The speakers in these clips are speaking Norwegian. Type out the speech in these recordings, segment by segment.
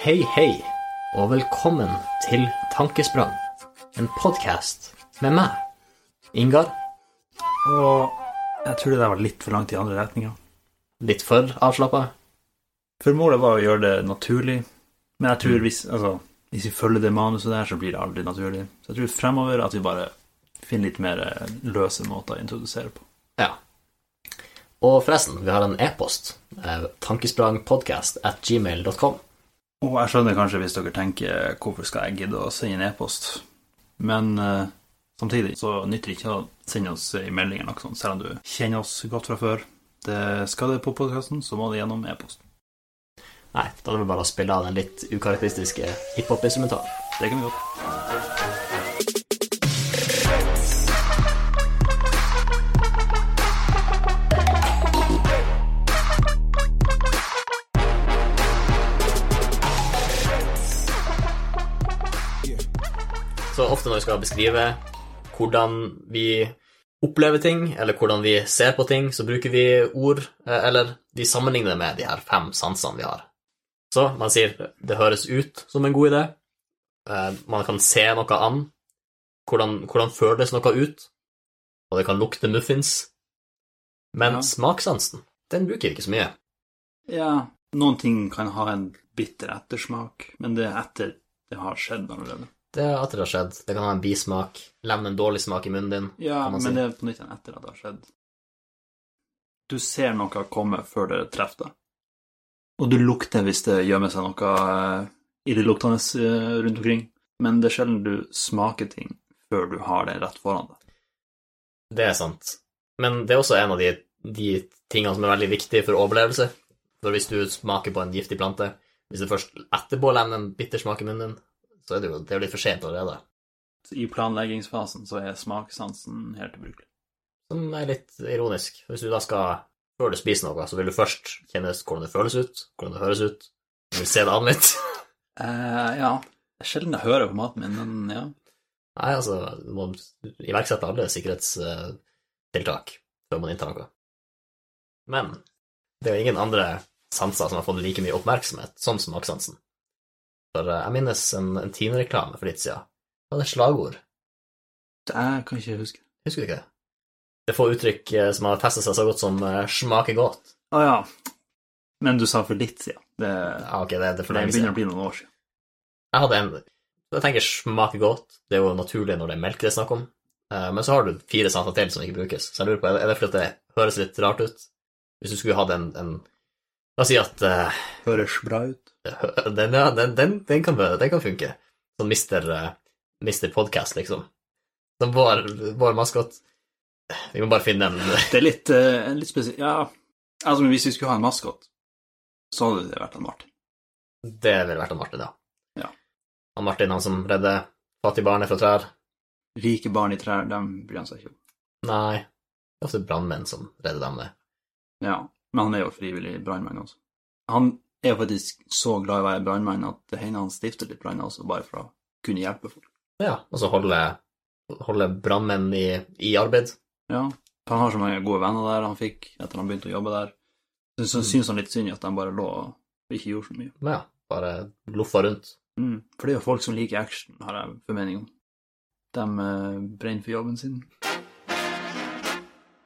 Hei, hei, og velkommen til Tankesprang, en podkast med meg, Ingar. Og jeg tror det der var litt for langt i andre retninga. Litt for avslappa. For målet var å gjøre det naturlig, men jeg tror hvis, altså, hvis vi følger det manuset der, så blir det aldri naturlig. Så jeg tror fremover at vi bare finner litt mer eh, løse måter å introdusere på. Ja. Og forresten, vi har en e-post. tankesprangpodkast tankesprangpodcast at gmail.com. Og jeg skjønner kanskje hvis dere tenker hvorfor skal jeg gidde å sende en e-post, men eh, samtidig så nytter det ikke å sende oss en melding eller noe sånt, selv om du kjenner oss godt fra før. Det skal det på podkasten, så må det gjennom e-post. Nei, da er det bare å spille av den litt ukarakteristiske hiphop-instrumentalen. Det kan vi godt. Vi skal beskrive hvordan vi opplever ting, eller hvordan vi ser på ting, så bruker vi ord, eh, eller vi sammenligner med de her fem sansene vi har. Så man sier det høres ut som en god idé, eh, man kan se noe an, hvordan, hvordan føles noe ut, og det kan lukte muffins. Men Ja. smakssansen, den bruker vi ikke så mye. Ja, noen ting kan ha en bitter ettersmak, men det er etter det har skjedd allerede. Det er at det har skjedd. Det kan ha en bismak, levne en dårlig smak i munnen din. Ja, si. men det er på nytt igjen etter at det har skjedd. Du ser noe komme før det treffer deg. Og du lukter hvis det gjemmer seg noe eh, illeluktende eh, rundt omkring. Men det er sjelden du smaker ting før du har det rett foran deg. Det er sant. Men det er også en av de, de tingene som er veldig viktige for overlevelse. For hvis du smaker på en giftig plante, hvis det først etterpå levner en bitter smak i munnen din, så er det jo, det er jo litt for sent allerede. Så I planleggingsfasen så er smakssansen helt ubrukelig. Som er litt ironisk. Hvis du da skal, før du spiser noe, så vil du først kjenne hvordan det føles ut, hvordan det høres ut, du vil se det an litt. Eh, ja, det er sjelden jeg hører på maten min, men ja. Nei, altså, du må iverksette alle sikkerhetstiltak før man inntar noe. Men det er jo ingen andre sanser som har fått like mye oppmerksomhet som smakssansen. For eh, jeg minnes en, en Tine-reklame for litt siden. Det var et slagord. Det jeg kan ikke huske. Husker du ikke det? Det er få uttrykk eh, som har festet seg så godt som eh, 'smaker godt'. Å ja. Men du sa for litt siden. Det, Ja, okay, det, det det begynner å bli noen år siden. Jeg hadde en Jeg tenker 'smaker godt'. Det er jo naturlig når det er melk det er snakk om. Men så har du fire sanser til som ikke brukes. Så jeg lurer på, er det fordi det høres litt rart ut? Hvis du skulle hatt en, en La oss si at uh, Høres bra ut. den, ja, den, den, den, kan, den kan funke. Sånn Mister, uh, Mister Podcast, liksom. Som vår, vår maskot. Vi må bare finne en Det er litt, eh, litt spesielt Ja, altså hvis vi skulle ha en maskot, så hadde det vært en Martin. Det ville vært en Martin, ja. Ja. Han Martin, han som redder fattige barnet fra trær. Rike barn i trær, dem bryr han seg ikke om. Nei, det er ofte brannmenn som redder dem. det. Ja, men han er jo frivillig brannmann også. Han er jo faktisk så glad i å være brannmann at det hender han stifter litt branner også, bare for å kunne hjelpe folk. Ja, og så holde, holde brannmenn i, i arbeid. Ja, han har så mange gode venner der han fikk etter han begynte å jobbe der. Så Mm. syns han litt synd i at de bare lå og ikke gjorde så mye. Ja, bare loffa rundt. Mm. For det er jo folk som liker action, har jeg formening om. De eh, brenner for jobben sin.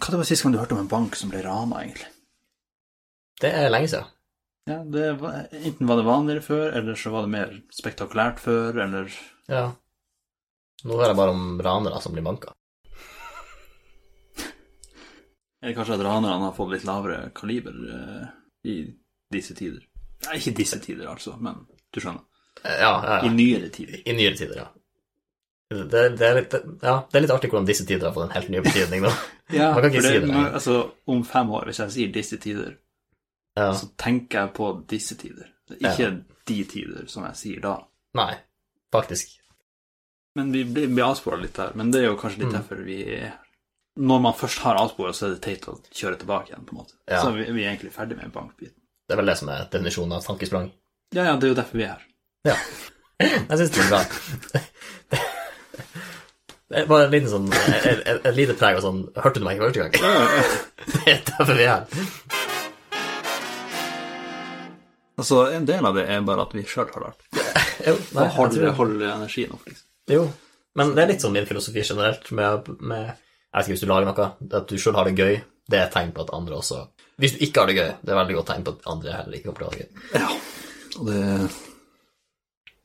Hva det var sist gang du hørte om en bank som ble rana, egentlig? Det er lenge siden. Ja, det var, Enten var det vanligere før, eller så var det mer spektakulært før, eller Ja. Nå hører jeg bare om ranere som blir banka. Eller kanskje at ranerne har fått litt lavere kaliber eh, i disse tider. Nei, ikke disse tider, altså, men du skjønner. Ja, Ja, ja, I nyere tider. I nyere tider, ja. Det, det, er litt, ja, det er litt artig hvordan disse tider har fått en helt ny betydning nå. Ja, Man kan ikke for si det men, altså, om fem år, hvis jeg sier disse tider, Ja. så tenker jeg på disse tider. Ikke de tider som jeg sier da. Nei, faktisk. Men vi blir, avspora litt der. Men det er jo kanskje litt Mm. derfor vi Når man først har avspora, så er det teit å kjøre tilbake igjen, på en måte. Ja. Så vi, vi er egentlig ferdig med bankbiten. Det er vel det som er definisjonen av tankesprang. Ja, ja, det er jo derfor vi er her. Ja. Jeg syns det er bra. Det er bare en liten sånn et lite preg av sånn Hørte du meg ikke første gang? Det er derfor vi er her. Altså, en del av det er bare at vi sjøl har lært. Jo, nei, Å jeg holde, tror- holde energien opp, liksom. jo. Men det er litt sånn min filosofi generelt med, med Jeg vet ikke, hvis du lager noe, at du sjøl har det gøy, det er et tegn på at andre også Hvis du ikke har det gøy, det er veldig godt tegn på at andre heller ikke kommer til å ha det gøy. Ja. Og det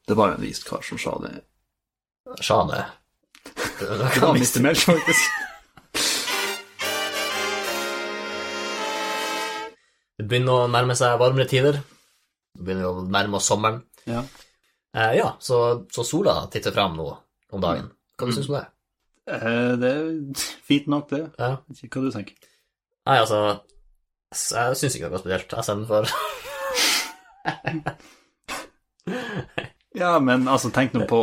Det var jo en vis kar som sa det. Sa det. Da kan miste Melch, faktisk. Det begynner å nærme seg varmere tider. Begynner å nærme oss sommeren. Ja. Eh, ja, så, så sola titter frem nå om dagen. Hva Mm. syns du om det? Eh, Det er fint nok, det. Ja. Hva du tenker. Nei, altså Jeg syns ikke det er spesielt. Jeg sender for Ja, men altså, tenk nå på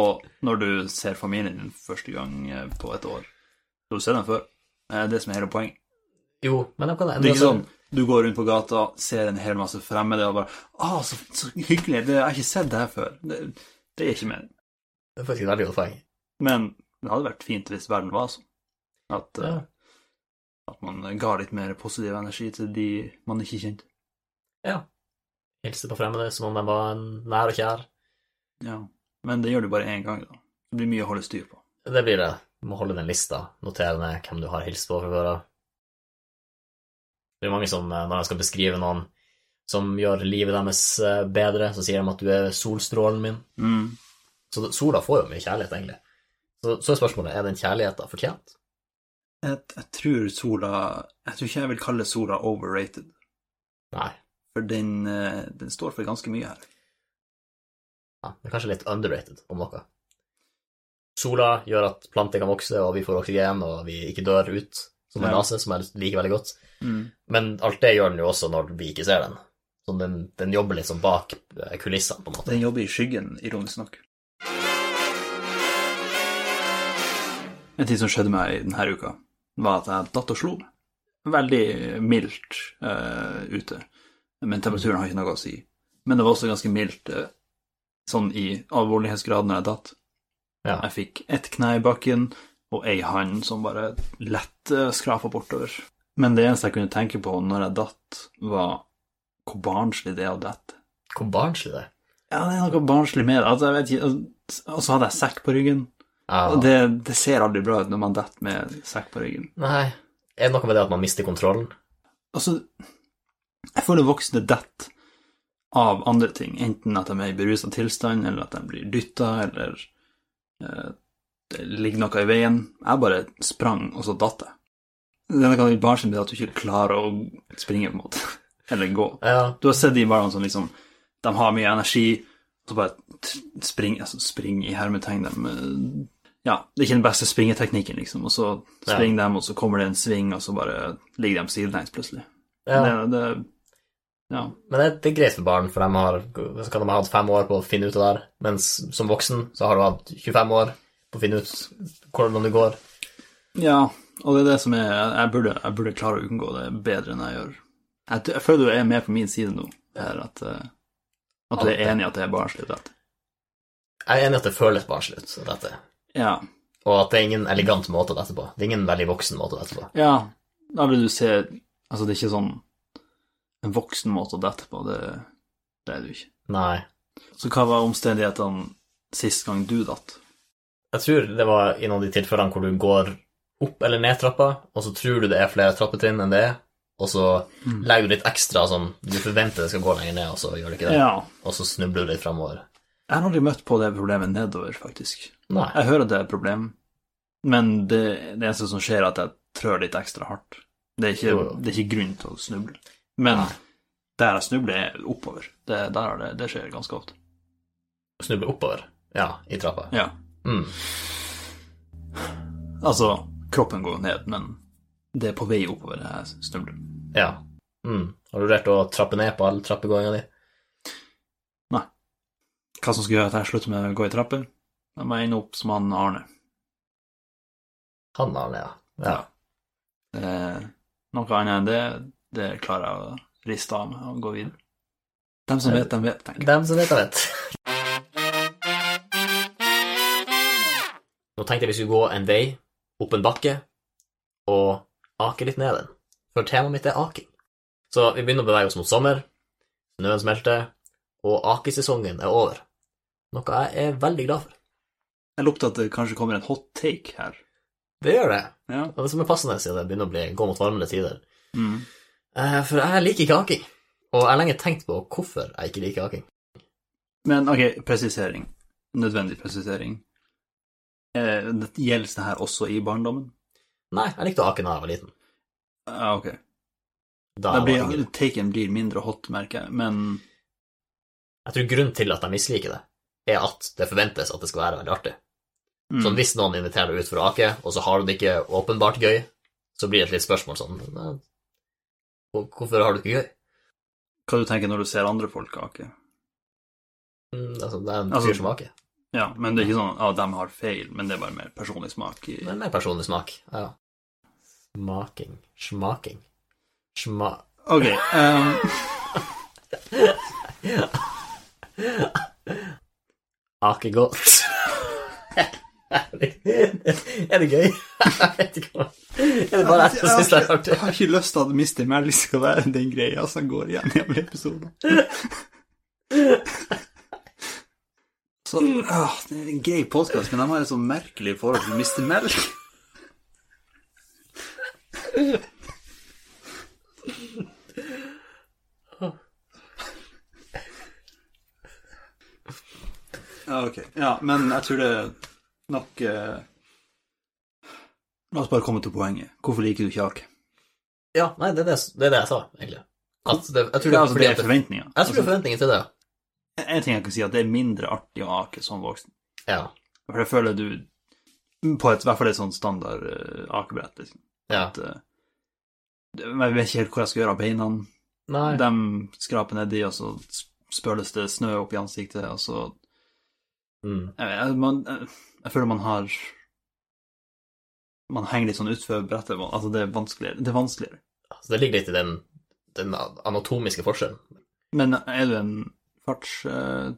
når du ser familien din første gang eh, på et år. Du ser dem før. Det er det som er hele poenget. Jo, men de kan Det er ikke sånn du går rundt på gata, ser en hel masse fremmede og bare 'Å, så, så hyggelig. Det, jeg har ikke sett det her før.' Det, det er ikke meningen. Det er faktisk et veldig godt poeng. Men det hadde vært fint hvis verden var sånn. At, ja. uh, at man ga litt mer positiv energi til de man ikke kjente. ja. Hilse på fremmede som om de var nær og kjær. Ja. Men det gjør du bare én gang, da. Det blir mye å holde styr på. Det blir det. Du må holde den lista. Notere ned hvem du har hilst på før av. Det er mange som, eh, når de skal beskrive noen som gjør livet deres eh, bedre, så sier de at du er solstrålen min. Mm. Så sola får jo mye kjærlighet, egentlig. Så, så er spørsmålet er den kjærligheten fortjent. Jeg, jeg tror sola Jeg tror ikke jeg vil kalle sola overrated. Nei. For den, eh, den står for ganske mye her. Ja, er kanskje litt underrated, om noe. Sola gjør at planter kan vokse, og vi får oksygen, og vi ikke dør ut som en Ja. rase, som jeg liker veldig godt. Men alt det gjør den jo også når vi ikke ser den. Så den, den jobber sånn bak eh, kulissene, på en måte. Den jobber i skyggen, ironisk nok. En ting som skjedde meg denne uka, var at jeg datt og slo meg. Veldig mildt uh, ute, men temperaturen har ikke noe å si. Men det var også ganske mildt uh, sånn i alvorlighetsgrad når jeg datt. Ja. Jeg fikk ett kne i bakken og ei hand som bare lett uh, skrapa bortover. Men det eneste jeg kunne tenke på når jeg datt, var hvor barnslig det er å dette. Hvor barnslig det er. Ja, det er noe barnslig med det. Altså, ikke, og- så hadde jeg sekk på ryggen. Ja. Og det, det ser aldri bra ut når man detter med sekk på ryggen. Nei. Er det noe med det at man mister kontrollen? Altså, jeg føler voksne detter av andre ting. Enten at de er i berusa tilstand, eller at de blir dytta, eller eh, det ligger noe i veien. Jeg bare sprang, og så datt jeg. Er noe litt barnslig med at du ikke klarer å springe, på en måte. Eller gå. Ja. Du har sett de barna som liksom De har mye energi, og så bare spring, altså spring i hermetegn dem. eh, Ja, det er ikke den beste springeteknikken, liksom. Og så springer de, og så kommer det en sving, og så bare ligger de sidelengs plutselig. ja. Det, det, ja. Men det, det er greit for barn, for de har, så kan de ha hatt fem år på å finne ut det der. Mens som voksen så har du hatt 25 år på å finne ut hvordan det går. ja, og det er det som er Jeg burde, jeg burde klare å unngå det bedre enn jeg gjør. Jeg, jeg føler du er mer på min side nå, her, at, eh, at du er enig i at det er barnslig rett. Jeg er enig i at det føles barnslig ut, dette. Ja. Og at det er ingen elegant måte å dette på. Det er ingen veldig voksen måte å dette på. Ja, da vil du se Altså, det er ikke sånn en voksen måte å dette på, det, det er du ikke. Nei. Så hva var omstendighetene sist gang du datt? Jeg tror det var i noen av de tilfellene hvor du går opp eller ned trappa, og så tror du det er flere trappetrinn enn det er, og så legger du litt ekstra sånn Du forventer det skal gå lenger ned, og så gjør det ikke det. Ja. Og så snubler du litt framover. Jeg har aldri møtt på det problemet nedover, faktisk. Nei. Jeg hører at det er et problem, men det, det eneste som skjer, er at jeg trør litt ekstra hardt. Det er ikke, Jo, jo. det er ikke grunn til å snuble. Men Nei. der jeg snubler, er oppover. Det, der er det, det skjer ganske ofte. Snubler oppover. Ja, i trappa. Ja. Mm. Altså, kroppen går ned, men det er på vei oppover det her snubler. Ja. Mm. Har du vurdert å trappe ned på all trappegåinga di? Hva som skal gjøre at jeg slutter med å gå i trapper? Jeg må ende opp som han Arne. Han Arne, ja. ja. Eh, noe annet enn det, det klarer jeg å riste av meg og gå videre. Dem som vet, dem vet, tenker jeg. Dem som vet, dem vet. Nå tenkte jeg vi skulle gå en vei opp en bakke og ake litt ned den. For temaet mitt er aking. Så vi begynner å bevege oss mot sommer. Snøen smelter, og akesesongen er over. Noe jeg er veldig glad for. Jeg lukter at det kanskje kommer en hot take her. Det gjør det, Ja. og det som er passende siden det begynner å bli, gå mot varmere tider. Mm. Eh, For jeg liker ikke aking, og jeg har lenge tenkt på hvorfor jeg ikke liker aking. Men ok, presisering. Nødvendig presisering. Eh, det- gjelder det her også i barndommen? Nei, jeg likte å ake da jeg var liten. Ja, ok. Da Da blir, var taken blir mindre hot, merker jeg. Men jeg tror grunnen til at jeg misliker det, er at det forventes at det skal være veldig artig. mm. Sånn hvis noen inviterer deg ut for å ake, og så har du det ikke åpenbart gøy, så blir det et litt spørsmål sånn Hvorfor har du det ikke gøy? hva du tenker når du ser andre folk ake? Mm, altså, det er en Altså- som aker. Ja, men det er ikke sånn at de har feil, men det er bare mer personlig smak i Det er mer personlig smak. Ja. Smaking. Smaking. Sma... Ok. Um... Ake godt. er det gøy? Jeg vet ikke hva Er det bare jeg som syns det er artig? Jeg har ikke lyst til at Mister Melly skal være den greia som går igjen i alle episoder. Så, ah, det er en grei podkast, men de har et så merkelig forhold til Mr. melk. Ja, ok. Ja, men jeg tror det er nok eh... La oss bare komme til poenget. Hvorfor liker du ikke ake? Ja, nei, det er det, det, er det jeg sa, egentlig. At det, jeg tror det, Ja, altså, fordi det er forventninger. jeg tror det er forventninger til det. En ting jeg kan si, at det er mindre artig å ake som voksen. Ja. For jeg føler du På et, i hvert fall et sånt standard uh, akebrett, liksom. ja. At, uh, jeg vet ikke helt hvor jeg skal gjøre av beina. Nei. De skraper nedi, og så spøles det snø opp i ansiktet, og så Mm. Jeg, jeg, man, jeg, jeg føler man har Man henger litt sånn utfor brettet. Altså, det er vanskeligere. Det er vanskeligere. Altså, det ligger litt i den, den anatomiske forskjellen. Men er du en farts... Uh,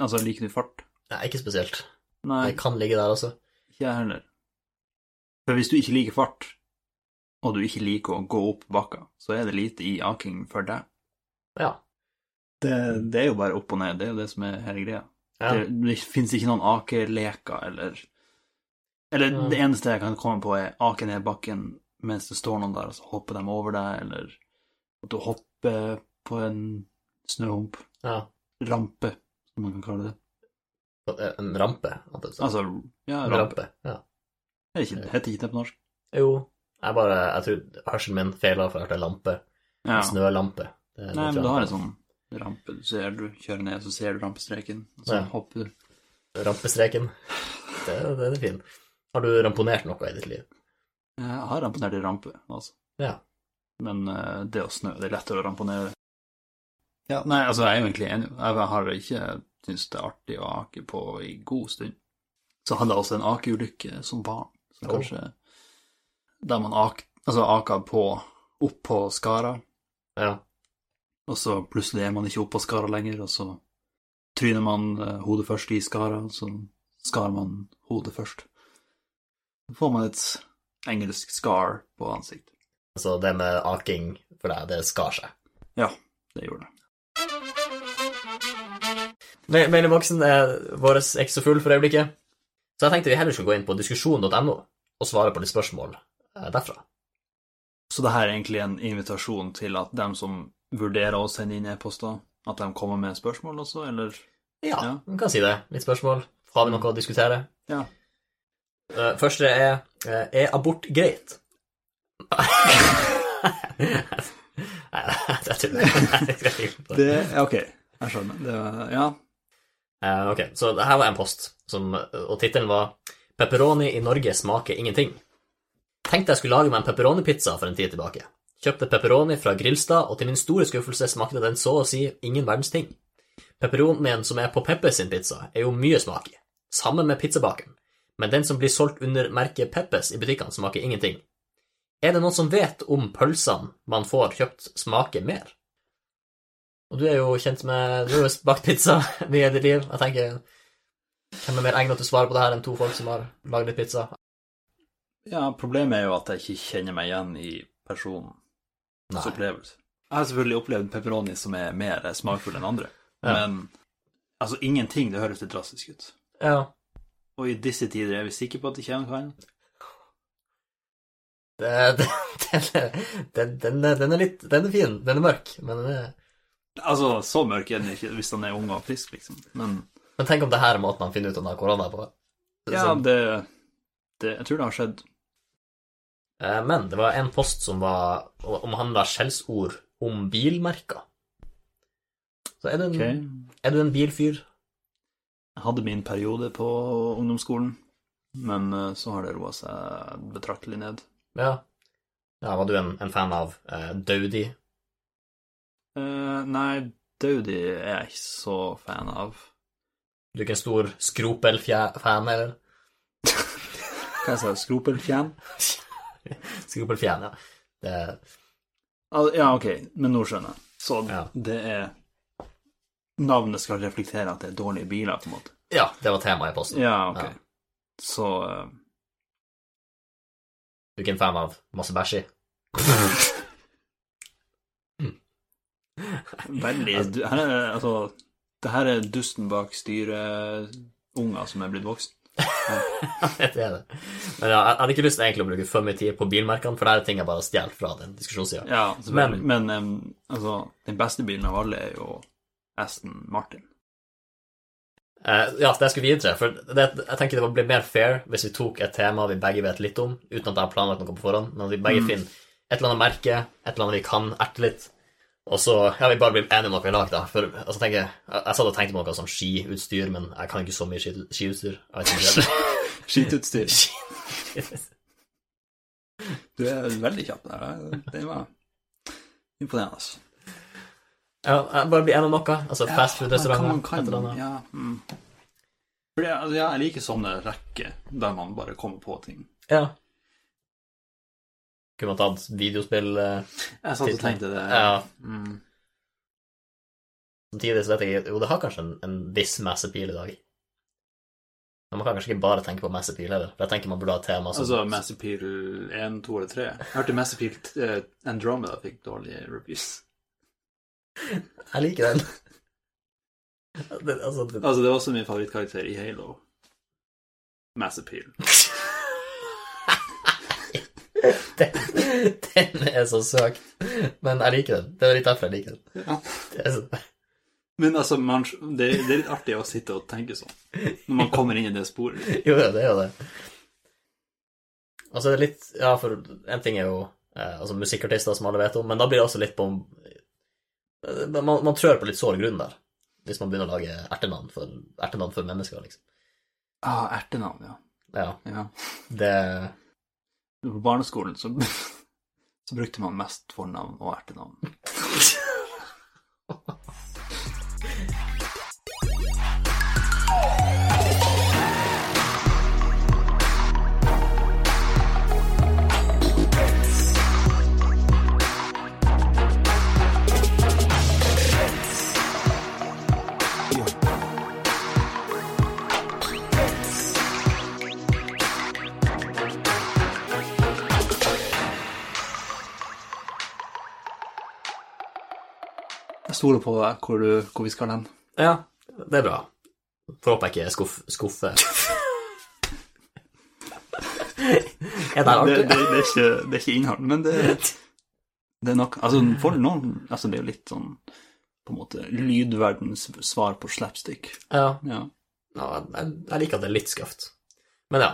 altså, liker du fart? Nei, ikke spesielt. Nei, Det kan ligge der også. ikke jeg heller. For hvis du ikke liker fart, og du ikke liker å gå opp bakka, så er det lite i aking for deg. Ja. Det, det er jo bare opp og ned. Det er jo det som er hele greia. ja. Det, det fins ikke noen akeleker eller Eller Ja. det eneste jeg kan komme på, er ake ned bakken mens det står noen der, og så hopper de over deg, eller at du hopper på en snøhump. ja. Rampe, som man kan kalle det. En rampe. Altså, ja, rampe. rampe. Ja. Det er heter ikke det på norsk. Jo, jeg bare Jeg tror hørselen min feiler for det er lampe. Ja. Snølampe. Nei, men du har en sånn rampe. Du ser du kjører ned, så ser du rampestreken, og så Ja. hopper du. Rampestreken. Det, det er fint. Har du ramponert noe i ditt liv? Jeg har ramponert i rampe, altså. Ja. Men eh, det å snø, det er lettere å ramponere. Ja, nei, altså, jeg er jo egentlig enig. Jeg har ikke syntes det er artig å ake på i god stund. Så hadde jeg også en akeulykke som barn, så Oh. kanskje Der man ak, altså, aka på opp på skara, Ja. og så plutselig er man ikke oppå skara lenger, og så tryner man eh, hodet først i skara, og så skar man hodet først. Så får man et engelsk scar på ansiktet. Så det med aking for deg, det skar seg. Ja, det gjorde det. Ma- Mailinnboksen er vår ikke så full for øyeblikket, så jeg tenkte vi heller skulle gå inn på diskusjon.no og svare på litt spørsmål eh, derfra. Så det her er egentlig en invitasjon til at dem som vurderer å sende inn e-poster, at de kommer med spørsmål også, eller? Ja, Ja. man kan si det. Litt spørsmål. Har vi noe å diskutere? Ja. Eh, Første er eh, Er abort greit? Nei, jeg tuller. Det er ok, jeg skjønner. Det ja. Eh, ok, så her var en post, som, og tittelen var 'Pepperoni i Norge smaker ingenting'. Tenkte jeg skulle lage meg en pepperoni-pizza for en tid tilbake. Kjøpte pepperoni fra Grilstad, og til min store skuffelse smakte den så å si ingen verdens ting. Pepperonien som er på Peppes sin pizza, er jo mye smak i. Sammen med pizzabakeren. Men den som blir solgt under merket Peppes i butikkene, smaker ingenting. Er det noen som vet om pølsene man får kjøpt, smaker mer? Og du er jo kjent med Du har jo bakt pizza mye i ditt liv. Jeg tenker Hvem er mer egnet til å svare på det her enn to folk som har lagd litt pizza? ja, problemet er jo at jeg ikke kjenner meg igjen i personens opplevelse. Jeg har selvfølgelig opplevd pepperoni som er mer smakfull enn andre. Ja. Men altså, ingenting, det høres litt drastisk ut. Ja. Og i disse tider er vi sikre på at det kommer annet? Det, det, den, den, den, den er litt Den er fin. Den er mørk, men den er Altså, så mørk er den ikke hvis han er ung og frisk, liksom. Men Men tenk om det her er måten han finner ut om han har korona på. ja, Sånn. det, det Jeg tror det har skjedd. Eh, Men det var en post som var omhandla skjellsord om bilmerker. Så er du en, okay. er du en bilfyr? Jeg hadde min periode på ungdomsskolen, men eh, så har det roa seg betraktelig ned. Ja. ja var du en, en fan av uh, Daudi? Eh, nei, Daudi er jeg ikke så fan av. Du er ikke en stor skropel-fan, eller? Hva jeg sa Skropelfjern? Skropel-fan, ja. Det, Al Ja, ok, men nå skjønner jeg. Så Ja. det er Navnet skal reflektere at det er dårlige biler, på en måte. ja, det var temaet i posten. Ja, ok. Ja. Så uh... Du er ikke en fan av masse bæsj i? Veldig du, her er, Altså, det her er dusten bak styreunger som er blitt voksen. det er det. Men ja, jeg hadde ikke lyst til egentlig å bruke for mye tid på bilmerkene, for det er ting jeg bare har stjålet fra den diskusjonssida. Ja, men, Men, um, altså, den beste bilen av alle er jo Aston Martin. Uh, ja, det jeg skulle videre, for det, jeg tenker det blir mer fair hvis vi tok et tema vi begge vet litt om, uten at jeg har planlagt noe på forhånd, men at vi begge Mm. finner et eller annet merke, et eller annet vi kan erte litt, og så ja, vi bare blir enige om noe i lag, da. For altså, tenker jeg, jeg, jeg satt og tenkte på noe sånn skiutstyr, men jeg kan ikke så mye ski, skiutstyr. Jeg Skitutstyr. det. Du er veldig kjapp der. Det var imponerende. altså. ja, jeg bare blir enig om noe. Altså Ja, fastfood-restauranter, man kan- et. Ja, mm. Fordi, altså, ja, jeg liker sånne rekker der man bare kommer på ting. Ja. Kunne man tatt videospill eh, Jeg satt og tenkte det. Ja. Mm. Samtidig så vet jeg Jo, det har kanskje en, en viss massepil i dag. Men man kan kanskje ikke bare tenke på massepil heller. For jeg tenker man burde ha et tema som Altså Mass Appeal 1, 2 eller 3. Jeg hørte Mass Appeal eh, Andromeda fikk dårlige reviews. Jeg liker den. det, altså, det, Altså, det var også min favorittkarakter i Halo. Mass Appeal. den, den er så søkt. Men jeg liker den. Det er litt derfor jeg liker den. Ja. Det så, Men altså, man, det, det er litt artig å sitte og tenke sånn. Når man kommer inn i det sporet. jo, det er jo det. Altså, det er litt Ja, for en ting er jo eh, altså musikkartister, som alle vet om, men da blir det også litt på eh, man, man trør på litt sår grunn der. Hvis man begynner å lage ertenavn for, ertenavn for mennesker, liksom. Ah, ertenavn, ja. Ja, ja. det På barneskolen så, så brukte man mest fornavn og ertenavn. Jeg stoler på deg hvor, du, hvor vi skal hen. Ja, det er bra. Får håpe jeg ikke skuff, skuffer. er det Det, artig? det, det, er ikke, det er ikke innhold, men det, det er nok Altså, for noen altså Det er jo litt sånn på en måte lydverdens svar på slapstick. Ja. Ja. ja jeg, jeg liker at det er litt skøft. Men ja.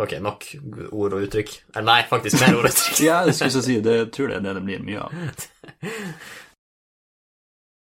Ok, nok ord og uttrykk. Eller nei, faktisk mer ord og uttrykk. ja, det skulle jeg si. Det tror jeg det er det blir mye av.